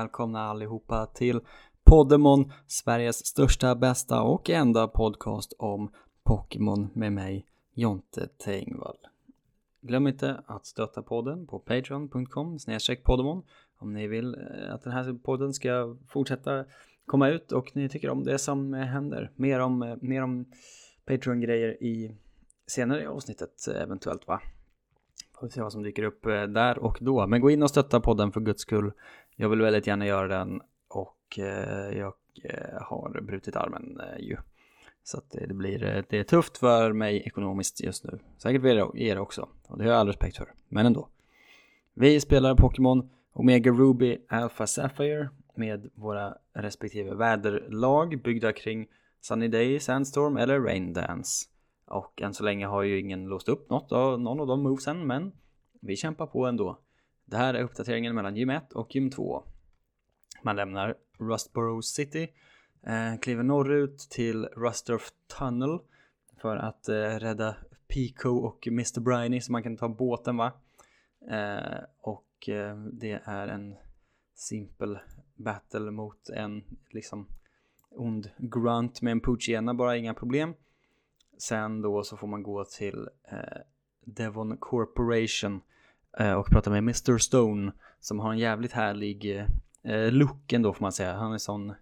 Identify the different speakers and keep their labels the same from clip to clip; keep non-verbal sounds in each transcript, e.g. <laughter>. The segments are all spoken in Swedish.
Speaker 1: välkomna allihopa till Poddemon, Sveriges största, bästa och enda podcast om Pokémon med mig, Jonte Tengvall. Glöm inte att stötta podden på patreon.com poddemon om ni vill eh, att den här podden ska fortsätta komma ut och ni tycker om det som händer. Mer om, eh, mer om Patreon-grejer i senare i avsnittet eventuellt va? Får vi se vad som dyker upp eh, där och då. Men gå in och stötta podden för guds skull. Jag vill väldigt gärna göra den och eh, jag eh, har brutit armen eh, ju. Så att det blir, det är tufft för mig ekonomiskt just nu. Säkert för er också. Och det har jag all respekt för. Men ändå. Vi spelar Pokémon Omega Ruby Alpha Sapphire med våra respektive väderlag byggda kring Sunny Day, Sandstorm eller Rain Dance. Och än så länge har ju ingen låst upp något av någon av de movesen, men vi kämpar på ändå. Det här är uppdateringen mellan gym 1 och gym 2. Man lämnar Rustborough City, eh, kliver norrut till Rustorf Tunnel för att eh, rädda Pico och Mr. Briny så man kan ta båten va. Eh, och eh, det är en simpel battle mot en liksom ond grunt med en poochiena bara inga problem. Sen då så får man gå till eh, Devon Corporation eh, Eh, och pratar med Mr Stone som har en jävligt härlig eh, look ändå får man säga. Han är sån, eh,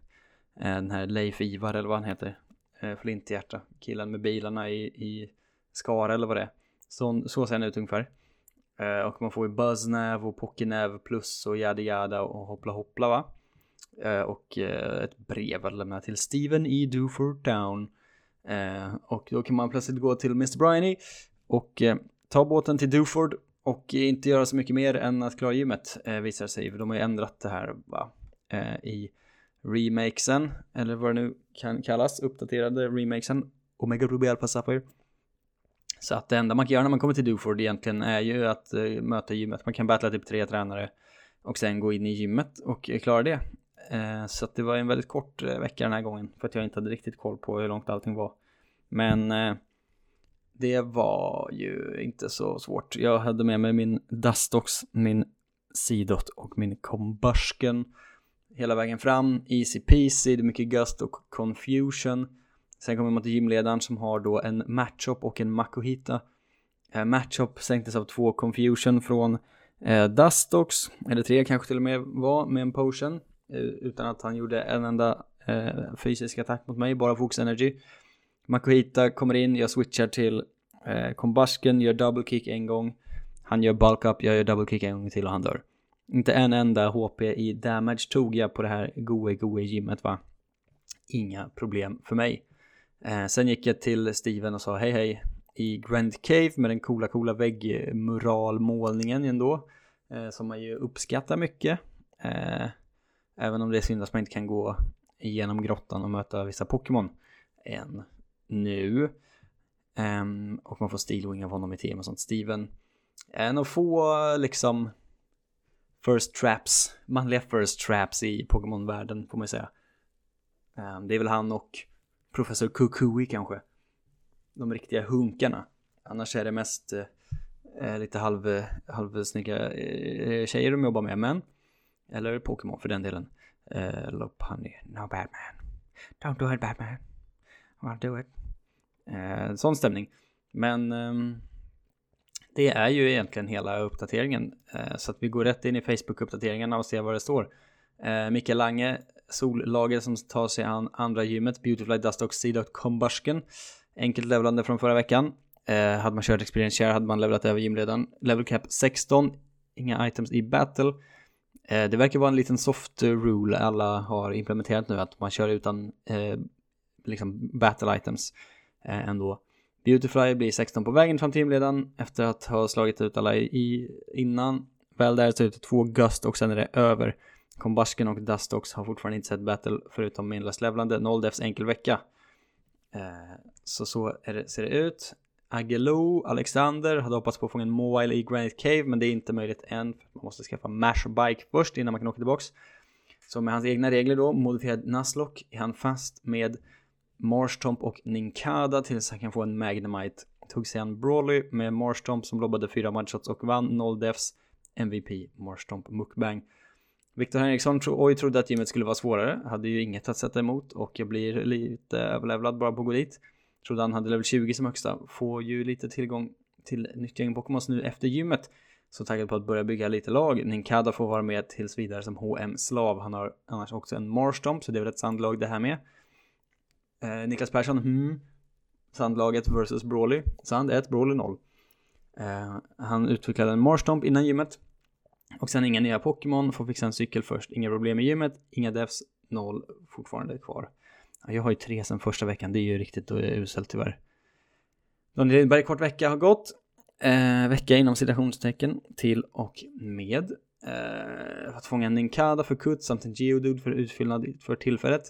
Speaker 1: den här Leif Ivar eller vad han heter, eh, Flinthjärta, killen med bilarna i, i Skara eller vad det är. Så, så ser han ut ungefär. Eh, och man får ju Buzznav och Pockenäv plus och Yada Yada och Hoppla Hoppla va. Och ett brev att lämna till Steven E. Duford Town och då kan man plötsligt gå till Mr. Briney och ta båten till Duford och inte göra så mycket mer än att klara gymmet eh, visar sig. För de har ju ändrat det här va? Eh, i remakesen, eller vad det nu kan kallas, uppdaterade remakesen Omega Ruby Alpha Sapphire. Så att det enda man kan göra när man kommer till Duford egentligen är ju att eh, möta gymmet. Man kan battla typ tre tränare och sen gå in i gymmet och klara det. Eh, så att det var en väldigt kort eh, vecka den här gången för att jag inte hade riktigt koll på hur långt allting var. Men eh, det var ju inte så svårt. Jag hade med mig min Dustox, min Sidot och min Combustion hela vägen fram. Easy peasy, det är mycket gust och confusion. Sen kommer man till gymledaren som har då en matchup och en makuhita. Eh, matchup sänktes av två confusion från eh, Dustox, eller tre kanske till och med var, med en potion. Eh, utan att han gjorde en enda eh, fysisk attack mot mig, bara Fox Energy. Makuhita kommer in, jag switchar till eh, Combustion, gör double kick en gång. Han gör bulk up, jag gör double kick en gång till och han dör. Inte en enda HP i damage tog jag på det här goe goe gymmet va. Inga problem för mig. Eh, sen gick jag till Steven och sa hej hej i Grand Cave med den coola coola väggmuralmålningen ändå. Eh, som man ju uppskattar mycket. Eh, Även om det är synd att man inte kan gå igenom grottan och möta vissa Pokémon än nu. Um, och man får Steelwing av honom i team och sånt. Steven är en av få liksom first traps, manliga first traps i Pokémon-världen får man ju säga. Um, det är väl han och Professor Kukui kanske. De riktiga hunkarna. Annars är det mest eh, eh lite halv, halvsnygga eh, tjejer de jobbar med. Men eller Pokémon för den delen. Eh, uh, Lopunny, no Batman. Don't do it Batman. I'll do it. Eh, sån stämning. Men eh, det är ju egentligen hela uppdateringen. Eh, så att vi går rätt in i Facebook-uppdateringarna och ser vad det står. Eh, Mikael Lange, sollager som tar sig an andra gymmet, Beautifly Dust och Seed Combustion. Enkelt levlande från förra veckan. Eh, hade man kört Experience Share hade man levlat över gymledaren. Level Cap 16, inga items i Battle. Eh, det verkar vara en liten soft rule alla har implementerat nu att man kör utan eh, liksom battle items eh, Eh, ändå. Beautifly blir 16 på vägen fram till inledaren efter att ha slagit ut alla i, innan. Väl där så är det typ två Gust och sen är det över. Kombasken och Dustox har fortfarande inte sett battle förutom Mindless levlande. Noll defs enkel vecka. Eh, så så det, ser det ut. Agelo, Alexander hade hoppats på att fånga en mobile i Granite Cave men det är inte möjligt än. Man måste skaffa Mash Bike först innan man kan åka tillbaks. Så med hans egna regler då, modifierad Nuzlocke, är han fast med Marstomp och Ninkada tills han kan få en Magnemite. Tog sig an Brawley med Marstomp som lobbade fyra matchshots och vann 0 defs. MVP Marstomp Mukbang. Viktor Henriksson tro, oj, trodde att gymmet skulle vara svårare, hade ju inget att sätta emot och jag blir lite överlevlad bara på att gå dit. Trodde han hade level 20 som högsta, får ju lite tillgång till nytt gäng Pokémons nu efter gymmet. Så taggad på att börja bygga lite lag. Ninkada får vara med tills vidare som HM-slav. Han har annars också en Marstomp, så det är väl ett sandlag det här med. Eh, Niklas Persson, hmm. Sandlaget versus Brawley. Sand 1, Brawley 0. Eh, han utvecklade en Marstomp innan gymmet. Och sen inga nya Pokémon, får fixa en cykel först. Inga problem med gymmet, inga devs, noll fortfarande kvar. Jag har ju tre sen första veckan, det är ju riktigt uselt tyvärr. Daniel Lindberg, kort vecka har gått. Eh, vecka inom citationstecken till och med. Eh, att fånga en Ninkada för kutt samt en Geodude för utfyllnad för tillfället.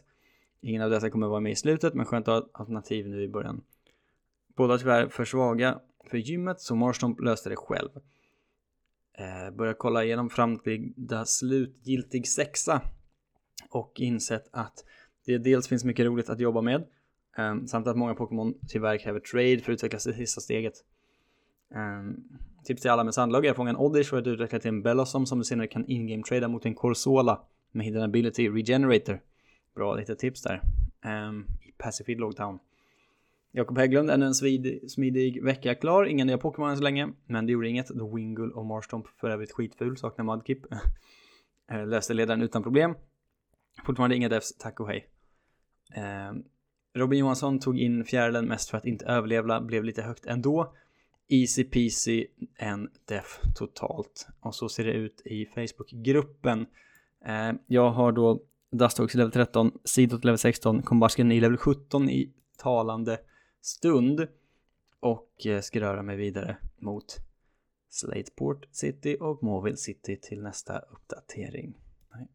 Speaker 1: Ingen av dessa kommer vara med i slutet, men skönt att ha alternativ nu i början. Båda tyvärr för svaga för gymmet, så Marstomp löste det själv. Eh, börjar kolla igenom framtida slutgiltig sexa och insett att det dels finns mycket roligt att jobba med eh, samt att många Pokémon tyvärr kräver trade för att utvecklas till sista steget. Eh, tips till alla med sandlag är att fånga en Oddish för att utveckla till en Bellosom som du senare kan in-game trada mot en Corsola med hidden ability Regenerator. Bra lite tips där. Um, Pacific Logtown. Jakob Hägglund, ännu en svid, smidig vecka klar. Inga nya Pokémon än så länge, men det gjorde inget The Wingull och Marstomp för övrigt skitful, saknar Mudkip. <laughs> Eh, löste ledaren utan problem. Fortfarande inga devs, tack och hej. Um, Robin Johansson tog in fjärilen mest för att inte överleva, blev lite högt ändå. Easy peasy, en def totalt. Och så ser det ut i Facebookgruppen. Eh, jag har då Dustox level 13, Sidot level 16, Kombasken i level 17 i talande stund och eh, ska röra mig vidare mot Slateport City och Mobile City till nästa uppdatering. Nej.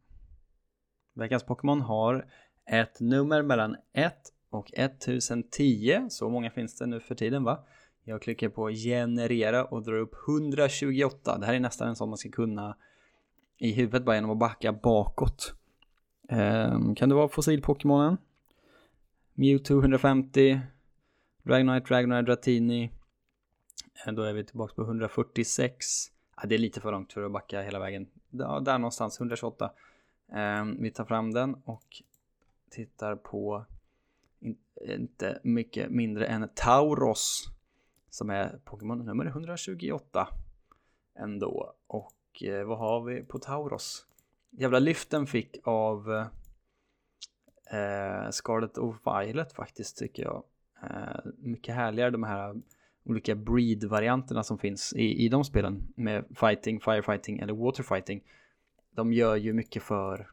Speaker 1: Veckans Pokémon har ett nummer mellan 1 och 1010, så många finns det nu för tiden va? Jag klickar på generera och drar upp 128. Det här är nästan en sån man ska kunna i huvudet bara genom att backa bakåt. Um, kan det vara fossil-Pokémonen? Mewtwo 150, Dragonite, Dragonite, Dratini. Eh, då är vi tillbaka på 146. Ja, det är lite för långt för att backa hela vägen. Ja, där någonstans, 128. Um, ehm, vi tar fram den och tittar på in, eh, inte mycket mindre än Tauros som är Pokémon nummer 128 ändå. Och eh, vad har vi på Tauros? Jävla lyften fick av eh, Scarlet och Violet faktiskt tycker jag. Eh, mycket härligare de här olika breed-varianterna som finns i, i de spelen med fighting, firefighting eller waterfighting. De gör ju mycket för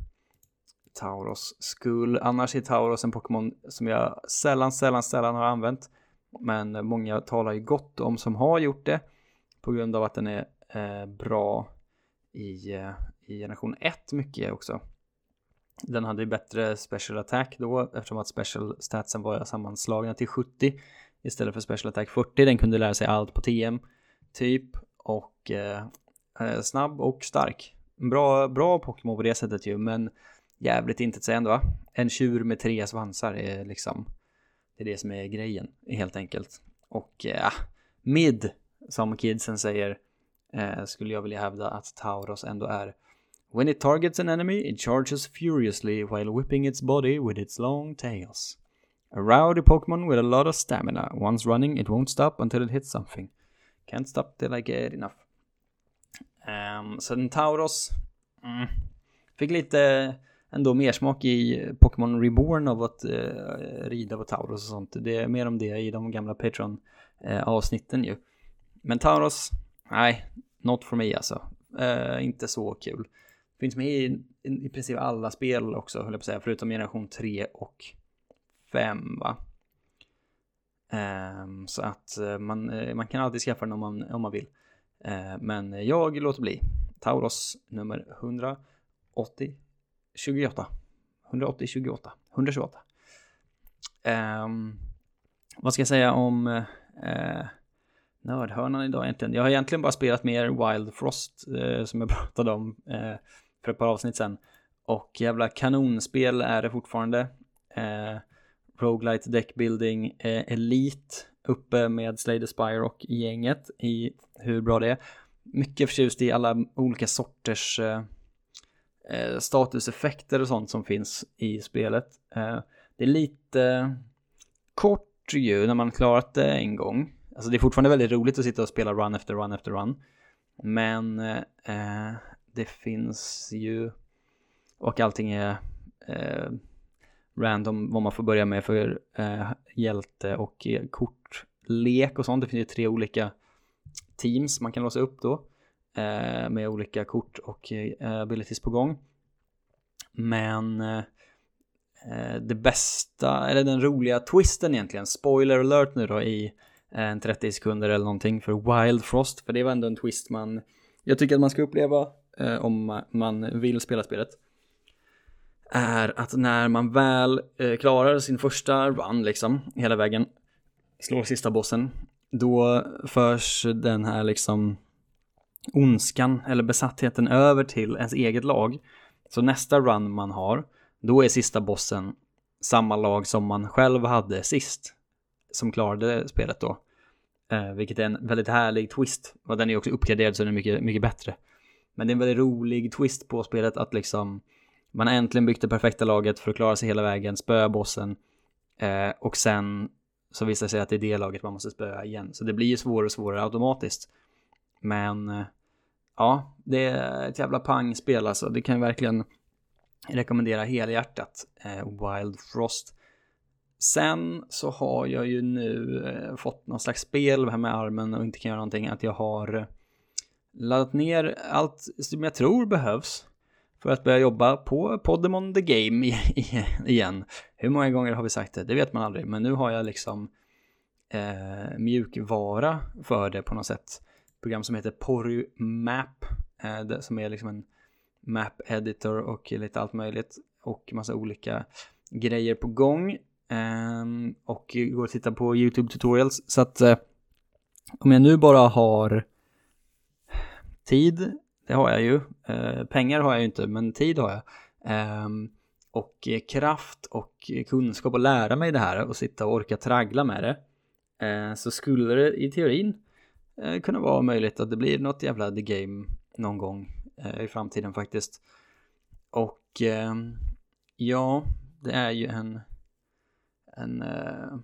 Speaker 1: Tauros skull. Annars är Tauros en Pokémon som jag sällan, sällan, sällan har använt. Men många talar ju gott om som har gjort det på grund av att den är eh, bra i, eh, i generation 1 mycket också. Den hade ju bättre special attack då eftersom att special statsen var sammanslagna till 70 istället för special attack 40. Den kunde lära sig allt på TM typ och eh, eh, snabb och stark. Bra, bra Pokémon på det sättet ju men jävligt intetsägande va? En tjur med tre svansar är liksom det är det som är grejen helt enkelt. Och ja, eh, ah, mid som kidsen säger eh, skulle jag vilja hävda att Tauros ändå är When it targets an enemy, it charges furiously while whipping its body with its long tails. A rowdy Pokemon with a lot of stamina. Once running, it won't stop until it hits something. Can't stop till I get enough. Ehm, um, så den Tauros mm, fick lite ändå mer smak i eh, Pokémon Reborn av att uh, rida på Tauros och sånt. Det är mer om det i de gamla Patreon uh, avsnitten ju. Men Tauros, nej, not for me alltså. Uh, inte så kul. Finns med i, i princip alla spel också, höll jag på att säga, förutom generation 3 och 5 va. Um, så att eh, man, eh, man kan alltid skaffa den om man, om man vill. Uh, men jag låter bli. Tauros nummer 180 28. 180 28. 128. Um, vad ska jag säga om uh, nördhörnan idag egentligen? Jag har egentligen bara spelat mer Wild Frost uh, som jag <laughs> pratade om uh, för ett par avsnitt sen. Och jävla kanonspel är det fortfarande. Eh, Roguelite Deckbuilding eh, Elite uppe med Slay the Spire och gänget i hur bra det är. Mycket förtjust i alla olika sorters eh, eh, statuseffekter och sånt som finns i spelet. Eh, det är lite kort ju när man klarat det en gång. Alltså det är fortfarande väldigt roligt att sitta och spela run efter run efter run. Men eh, eh det finns ju och allting är eh, random vad man får börja med för eh, hjälte och eh, kortlek och sånt. Det finns ju tre olika teams man kan låsa upp då eh, med olika kort och eh, abilities på gång. Men eh, eh det bästa, eller den roliga twisten egentligen, spoiler alert nu då i eh, en 30 sekunder eller någonting för Wild Frost, för det var ändå en twist man, jag tycker att man ska uppleva Eh, om man vill spela spelet är att när man väl eh, klarar sin första run liksom hela vägen, slår sista bossen, då förs den här liksom ondskan eller besattheten över till ens eget lag. Så nästa run man har, då är sista bossen samma lag som man själv hade sist, som klarade spelet då. Eh, vilket är en väldigt härlig twist. Och den är också uppgraderad så den är mycket, mycket bättre. Men det är en väldigt rolig twist på spelet att liksom man har äntligen byggt det perfekta laget för att klara sig hela vägen, spöa bossen eh, och sen så visar det sig att det är det laget man måste spöa igen. Så det blir ju svårare och svårare automatiskt. Men eh, ja, det är ett jävla pangspel alltså. Det kan jag verkligen rekommendera helhjärtat. Eh, Wild Frost. Sen så har jag ju nu eh, fått någon slags spel här med armen och inte kan göra någonting. Att jag har laddat ner allt som jag tror behövs för att börja jobba på Podemon the Game igen. Hur många gånger har vi sagt det? Det vet man aldrig, men nu har jag liksom eh, mjukvara för det på något sätt. Program som heter Porumap, eh, som är liksom en map editor och lite allt möjligt och massa olika grejer på gång. Eh, och går att titta på YouTube tutorials. Så att eh, om jag nu bara har tid det har jag ju. Eh, pengar har jag ju inte, men tid har jag. Eh, och kraft och kunskap att lära mig det här och sitta och orka traggla med det. Eh, så skulle det i teorin eh, kunna vara möjligt att det blir något jävla the game någon gång eh, i framtiden faktiskt. Och ehm, ja, det är ju en en, eh,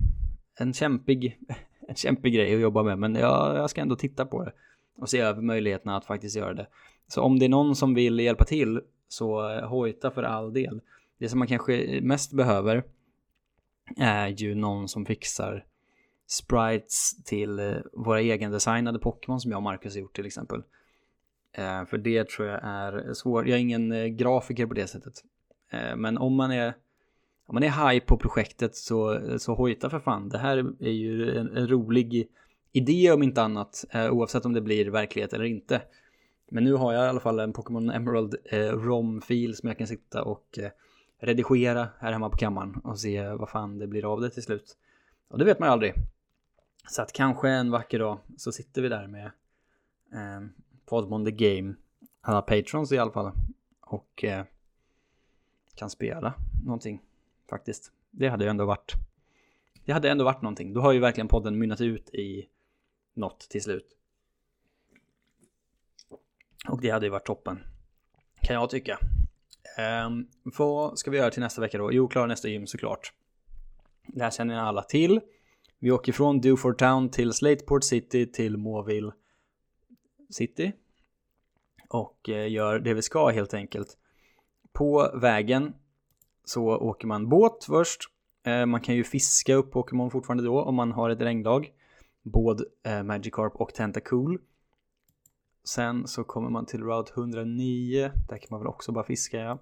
Speaker 1: en kämpig <laughs> en kämpig grej att jobba med men jag, jag ska ändå titta på det och se över möjligheterna att faktiskt göra det. Så om det är någon som vill hjälpa till så eh, hojta för all del. Det som man kanske mest behöver är ju någon som fixar sprites till eh, våra egendesignade Pokémon som jag och Marcus har gjort till exempel. Eh, för det tror jag är svårt. Jag är ingen grafiker på det sättet. Men om man är om man är high på projektet så, så hojta för fan. Det här är ju en, en rolig idé om inte annat, eh, oavsett om det blir verklighet eller inte. Men nu har jag i alla fall en Pokémon Emerald eh, ROM-fil som jag kan sitta och eh, redigera här hemma på kammaren och se vad fan det blir av det till slut. Och det vet man ju aldrig. Så att kanske en vacker dag så sitter vi där med eh, Podmon the Game, alla patrons i alla fall, och eh, kan spela någonting faktiskt. Det hade ju ändå varit det hade ändå varit någonting. Då har ju verkligen podden mynnat ut i något till slut. Och det hade ju varit toppen. Kan jag tycka. Um, vad ska vi göra till nästa vecka då? Jo, klara nästa gym såklart. Det här känner ni alla till. Vi åker från Duford Town till Slateport City till Mobile City. Och eh, gör det vi ska helt enkelt. På vägen så åker man båt först. Eh, man kan ju fiska upp Pokémon fortfarande då om man har ett regndag. Både eh, Magikarp och Tentacool. Sen så kommer man till Route 109. Där kan man väl också bara fiska ja.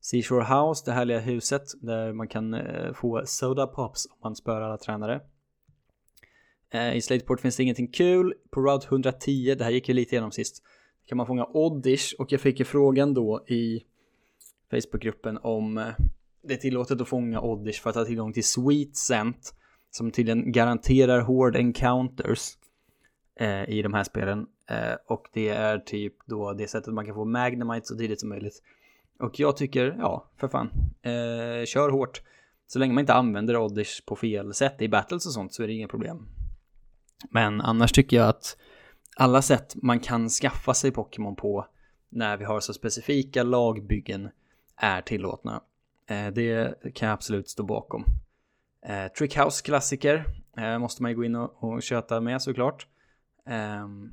Speaker 1: Seashore House, det härliga huset där man kan eh, få soda pops om man spöar alla tränare. Eh, I Slateport finns det ingenting kul. På Route 110, det här gick ju lite igenom sist, kan man fånga Oddish och jag fick ju frågan då i Facebookgruppen om eh, det är tillåtet att fånga Oddish för att ha tillgång till Sweet Scent som tydligen garanterar hård encounters eh, i de här spelen. Eh, och det är typ då det sättet man kan få Magnemite så tidigt som möjligt. Och jag tycker, ja, för fan, eh, kör hårt. Så länge man inte använder Oddish på fel sätt i battles och sånt så är det inga problem. Men annars tycker jag att alla sätt man kan skaffa sig Pokémon på, när vi har så specifika lagbyggen är tillåtna. Eh, det kan jag absolut stå bakom. Eh, Trickhouse klassiker eh, måste man ju gå in och, och köta med såklart. Ehm, eh,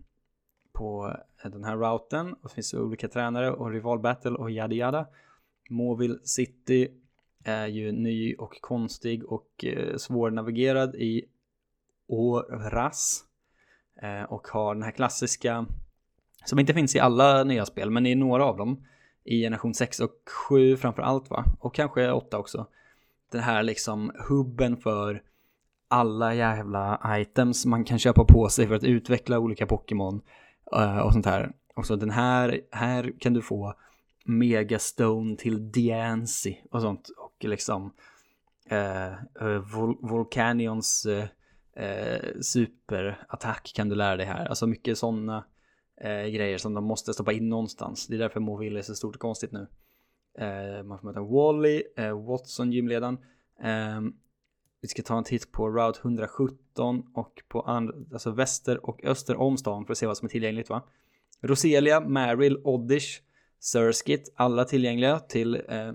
Speaker 1: på den här routen och det finns olika tränare och rival battle och yada yada. Movil City är ju ny och konstig och eh, svårnavigerad i Åras eh, och har den här klassiska som inte finns i alla nya spel men i några av dem i generation 6 och 7 framför allt va? Och kanske 8 också. Den här liksom hubben för alla jävla items man kan köpa på sig för att utveckla olika Pokémon uh, och sånt här. Och så den här, här kan du få Megastone till Diancy och sånt. Och liksom uh, Vol Volcanions superattack kan du lära dig här. Alltså mycket sådana eh, grejer som de måste stoppa in någonstans. Det är därför Moville är så stort och konstigt nu. Eh, man får möta Wally, eh, Watson, gymledaren. Eh, vi ska ta en titt på Route 117 och på and- alltså väster och öster om stan för att se vad som är tillgängligt va. Roselia, Merrill, Oddish, Surskit, alla tillgängliga till eh,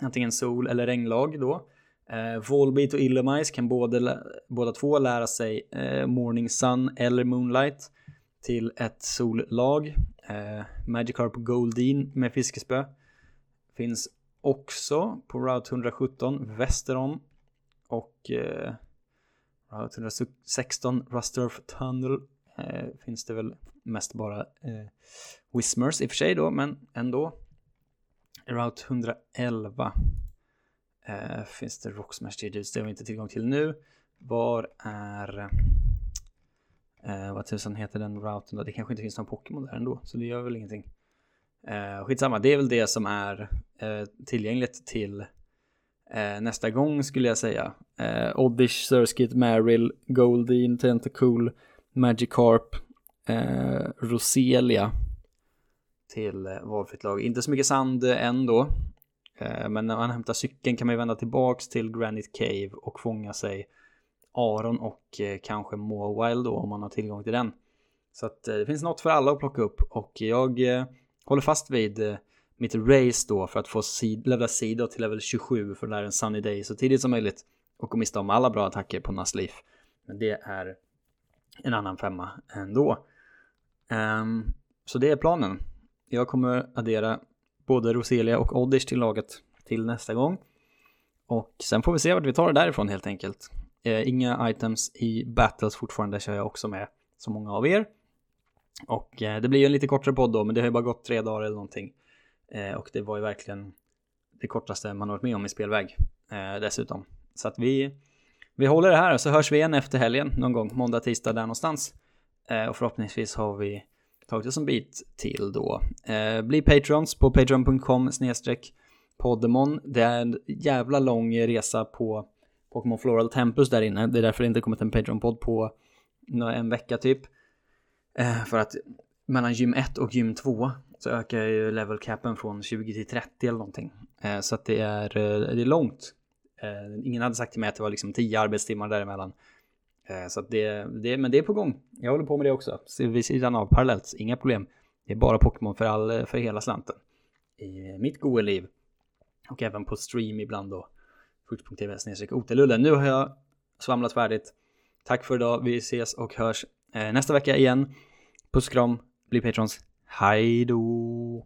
Speaker 1: antingen sol eller regnlag då. Eh, Volbeat och Illumise kan både, båda två lära sig eh, Morning Sun eller Moonlight till ett sollag. Eh, Magikarp Goldin med fiskespö. Finns också på Route 117 väster om. Och eh, Route 116 Rusturf Tunnel eh, finns det väl mest bara eh, Whismers i och för sig då, men ändå. Route 111 eh, finns det Rocksmash Studios, det har vi inte tillgång till nu. Var är Eh, vad tusan heter den routen då? Det kanske inte finns någon Pokémon där ändå, så det gör väl ingenting. Eh, skitsamma, det är väl det som är eh, tillgängligt till eh, nästa gång skulle jag säga. Eh, Oddish, Surskit, Merrill, Goldeen, Tentacool, Magikarp, eh, Roselia till eh, valfritt lag. Inte så mycket sand eh, ändå. Eh, men när man hämtar cykeln kan man ju vända tillbaks till Granite Cave och fånga sig Aron och eh, kanske Mowile då om man har tillgång till den. Så att eh, det finns något för alla att plocka upp och jag eh, håller fast vid eh, mitt race då för att få sid levla sidor till level 27 för det är en sunny day så tidigt som möjligt och gå miste om alla bra attacker på Nasleaf. Men det är en annan femma ändå. Um, så det är planen. Jag kommer addera både Roselia och Oddish till laget till nästa gång. Och sen får vi se vart vi tar det därifrån helt enkelt. Eh, inga items i battles fortfarande kör jag också med, som många av er. Och eh, det blir ju en lite kortare podd då, men det har ju bara gått tre dagar eller någonting. Eh, och det var ju verkligen det kortaste man har varit med om i spelväg eh, dessutom. Så att vi, vi håller det här och så hörs vi igen efter helgen någon gång, måndag, tisdag där någonstans. Eh, och förhoppningsvis har vi tagit oss en bit till då. Eh, bli patrons på patreon.com snedstreck poddemon. Det är en jävla lång resa på Pokémon Floral Tempus där inne. Det är därför det inte kommit en Patreon-podd på en vecka typ. Eh, för att mellan gym 1 och gym 2 så ökar ju level capen från 20 till 30 eller någonting. Eh, så att det är, eh, det är långt. Eh, ingen hade sagt till mig att det var liksom 10 arbetstimmar däremellan. Eh, så att det, det, men det är på gång. Jag håller på med det också. Vid sidan av parallellt, inga problem. Det är bara Pokémon för, all, för hela slanten. I mitt goa liv. Och även på stream ibland då twitch.tv snedstreck otelullen. Nu har jag svamlat färdigt. Tack för idag. Vi ses och hörs Eh, nästa vecka igen. Puss och kram. Bli patrons. Hej då!